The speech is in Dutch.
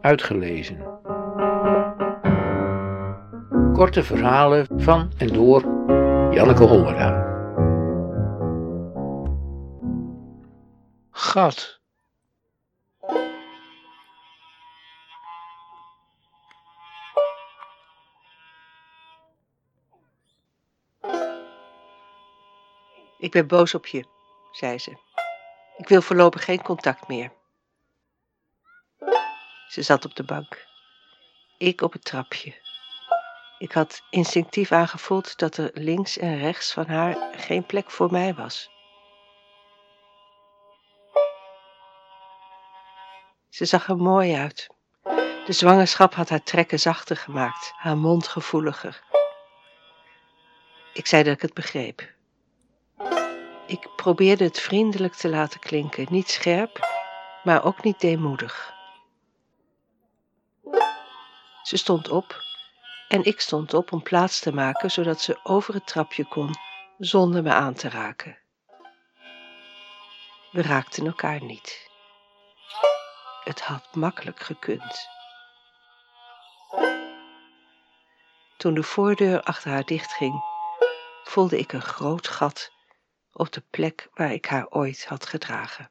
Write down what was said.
uitgelezen. Korte verhalen van en door Janneke Hollera. Gat. Ik ben boos op je, zei ze. Ik wil voorlopig geen contact meer. Ze zat op de bank. Ik op het trapje. Ik had instinctief aangevoeld dat er links en rechts van haar geen plek voor mij was. Ze zag er mooi uit. De zwangerschap had haar trekken zachter gemaakt, haar mond gevoeliger. Ik zei dat ik het begreep. Ik probeerde het vriendelijk te laten klinken, niet scherp, maar ook niet deemoedig. Ze stond op en ik stond op om plaats te maken zodat ze over het trapje kon zonder me aan te raken. We raakten elkaar niet. Het had makkelijk gekund. Toen de voordeur achter haar dichtging, voelde ik een groot gat op de plek waar ik haar ooit had gedragen.